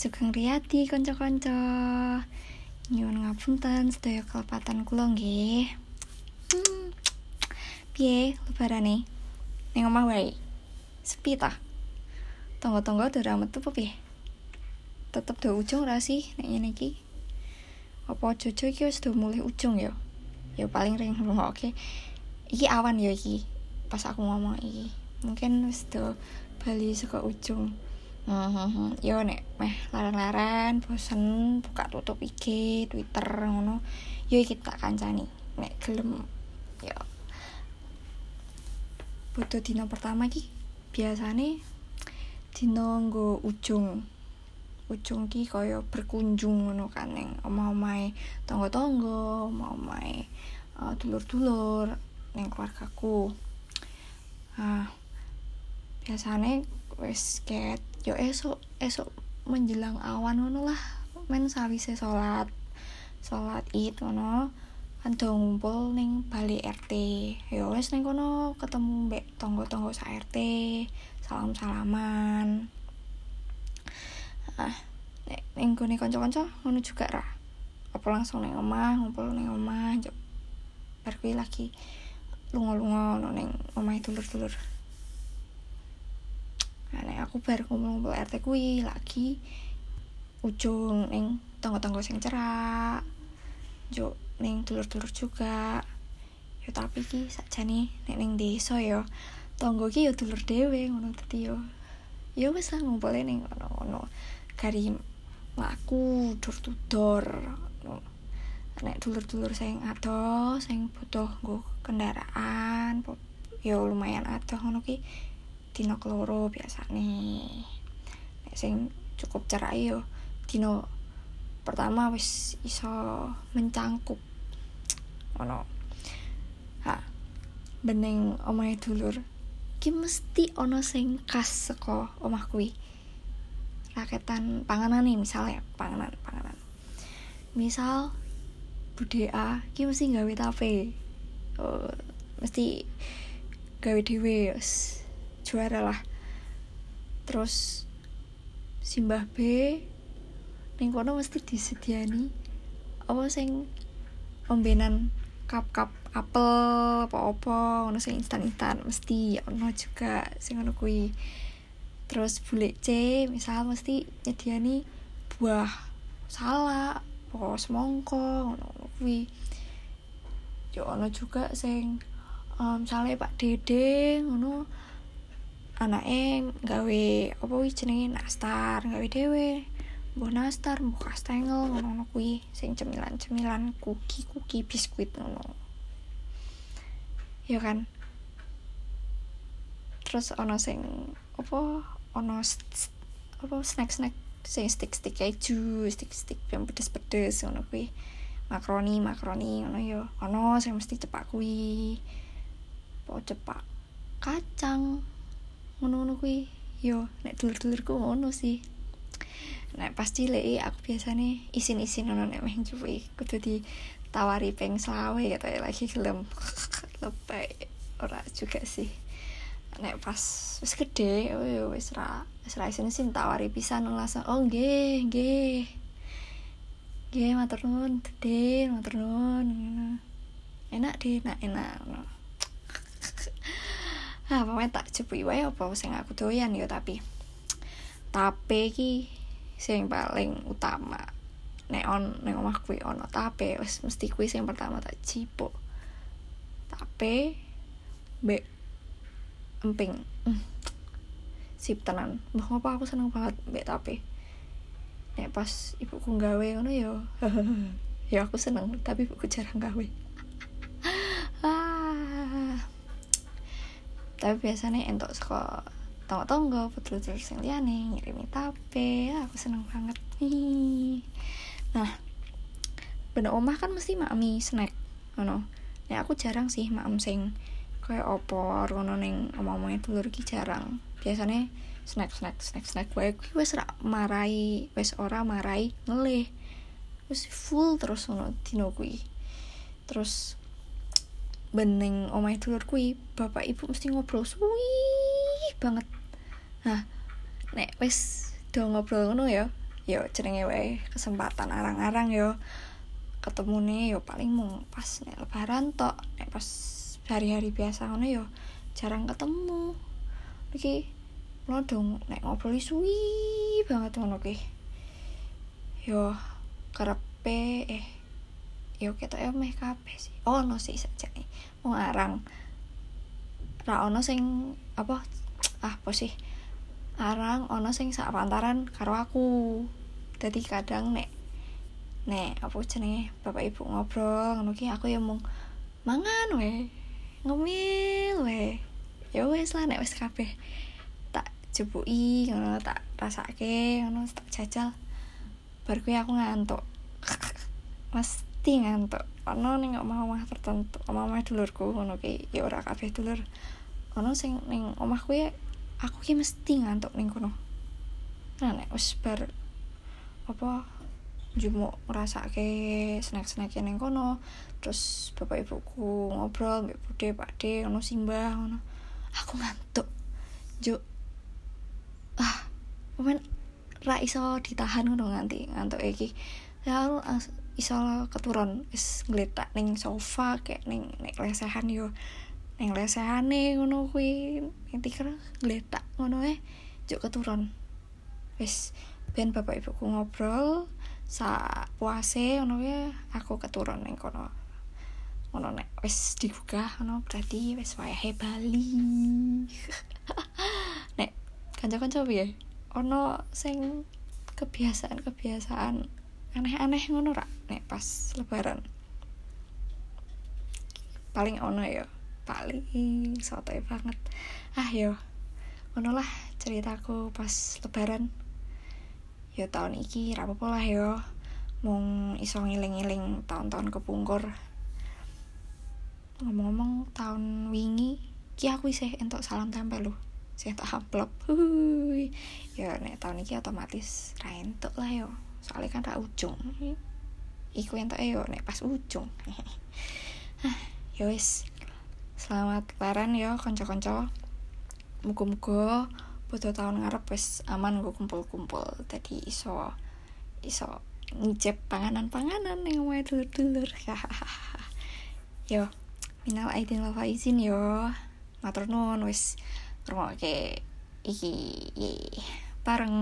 Sugeng Riyadi kanca-kanca. Nyuwun ngapunten sedaya kelepatan kula nggih. Hmm. Piye lebarane? Ning omah wae. Sepi ta? Tonggo-tonggo ora metu apa piye? Tetep do ujung ra sih nek ngene iki? Apa Jojo iki wis do mulih ujung ya? Ya paling ring ngrungokke. Iki awan ya iki. Pas aku ngomong iki. Mungkin wis do bali saka ujung. Hmm, yo nek meh laran-laran bosen buka tutup IG, Twitter ngono. Yo iki tak kancani. Nek gelem yo. Foto dino pertama iki biasane dino nggo ujung. Ujung ki kaya berkunjung ngono kan ning omah-omahe tangga-tangga, omah-omahe uh, dulur-dulur ning keluargaku. Ah, biasane wis ket yo esok esok menjelang awan ngono lah. Men sawise salat salat id ngono. Kan do ngumpul ning bali RT yo wis ning kono ketemu mbek tonggo-tonggo sak RT salam-salaman. Ah nek ning gone kanca-kanca ngono juga ra. Apa langsung ning omah ngumpul ning omah bar lagi lunga-lunga ning omahe dulur-dulur aku bar ngumpul RT kuwi lagi. Ujung ning tangga-tangga sing cerak jo ning dulur-dulur juga. Yo tapi ki sakjane nek ning desa yo tangga ki yo dulur dhewe ngono dadi yo yo wis lah ngumpul ning ngono-ngono. Kari laku door to door nek dulur-dulur sing adoh sing butuh nggo kendaraan yo lumayan adoh ngono ki dino keloro biasa nih sing cukup cerai yo dino pertama wis iso mencangkup. Ono. Ha bening omahe dulur ki mesti ono sing khas saka omah kuwi. Raketan panganan nih misalnya panganan panganan. Misal budaya ki mesti gawe tape. Oh, mesti gawe dhewe juara lah. Terus simbah B ning kono mesti disediani apa sing ombenan kap-kap apel apa-apa ngono sing instan-instan mesti ono juga sing ngono kuwi. Terus bule C misal mesti nyediani buah salak apa semongko ngono kuwi. Yo ono juga sing um, misalnya Pak Dede ngono anake gawe apa wih jenenge nastar gawe dhewe. Mbuh nastar mbuh kastengel ngono-ngono kuwi sing cemilan-cemilan kuki-kuki biskuit ngono. Ya kan? Terus ono sing apa ono apa snack-snack sing stick-stick keju stick-stick yang pedes-pedes ngono kuwi. Makaroni makaroni ngono yo ono sing mesti cepak kuwi. Po cepak kacang ngono-ngono kuwi. Yo nek dulur-dulurku ngono sih. Nek pas cilik aku biasanya isin-isin ngono nek meh cuy kudu ditawari peng selawe gitu ya lagi gelem lebay ora juga sih. Nek pas wis gede oh yo wis ra wis ra isin-isin tawari pisan langsung oh nggih nggih. Nggih matur nuwun dede matur nuwun enak deh enak enak Nah, pokoknya tak cepui wae apa sing aku doyan ya tapi tape ki sing paling utama. Nek on nek omah kuwi ono tape wis mesti kuwi sing pertama tak cipok tape be emping. Mm. sip tenan. Mbah apa aku seneng banget be tape? Nek pas ibuku gawe ngono yo ya aku seneng tapi ibuku jarang gawe tapi biasanya entok sekolah tonggo-tonggo betul terus yang liane ngirimi tape. Ya, aku seneng banget. Nih nah bener omah kan mesti mami snack ngono. Ya aku jarang sih mam sing kayak opor ngono neng omah-omahnya dulur ki jarang. Biasanya snack snack snack snack. Wae kuwi wis ra marai wis ora marai ngelih. Wis full terus ngono dino terus bening omah dulur kui bapak ibu mesti ngobrol. Suwi banget. Nah nek wis do ngobrol ngono ya yo jenenge wae kesempatan arang-arang yo ketemu nih yo paling mung pas nek lebaran tok nek pas hari-hari biasa ngono yo jarang ketemu. Iki lo dong nek ngobrol suwi banget ngono ki. Yo karepe eh yo kita ya meh kabeh sih. Oh no sih saja nih. Mau arang. Ra ono sing apa ah apa sih? Arang ono sing sak pantaran karo aku. Jadi kadang nek nek apa jenenge bapak ibu ngobrol ngono aku ya mung mangan we ngemil we ya wes lah nek wes kabeh. Tak jebuki ngono tak rasake ngono tak jajal. Baru aku ngantuk mesti ngantuk ono ning omah-omah tertentu omah-omah dulurku ngono ki. Ya ora kabeh dulur. Ono sing ning omahku ya aku ki mesti ngantuk ning kono. Nah nek wis bar apa jumuk ngrasake snack-snack ning kono terus bapak ibuku ngobrol mbak bude pak de ngono simbah ngono. Aku ngantuk. Jo ah momen ra iso ditahan ngono nganti ngantuk iki. Ya iso keturun. Wis ngletak ning sofa kayak ning nek lesehan yo. Ning lesehane ngono kuwi ning tikar ngletak ngono eh juk keturun. Wis ben bapak ibuku ngobrol sa puase ngono ya aku keturun ning kono. Ngono nek wis digugah ngono berarti wis wayahe Bali. Nek kanca-kanca piye? Ono sing kebiasaan-kebiasaan aneh-aneh ngono rak nek pas lebaran. Paling ono ya. Paling sotoy banget. Ah yo. Ngono lah ceritaku pas lebaran. Yo tahun iki ra apa lah yo. Mung iso ngiling-ngiling tahun-tahun kepungkur. Ngomong-ngomong tahun wingi ki aku isih entuk salam tempel loh sing tak amplop. Ya nek tahun iki otomatis ra entuk lah yo soalnya kan tak ujung. Iku yang tak yo nek pas ujung. Ya wis. Selamat lebaran yo konco-konco muga-muga butuh tahun ngarep wis aman gue kumpul-kumpul. Tadi iso iso ngicip panganan-panganan yang mau dulur-dulur. Yo minal aidin wal faizin yo. Matur nuwun wis ngrungokke iki bareng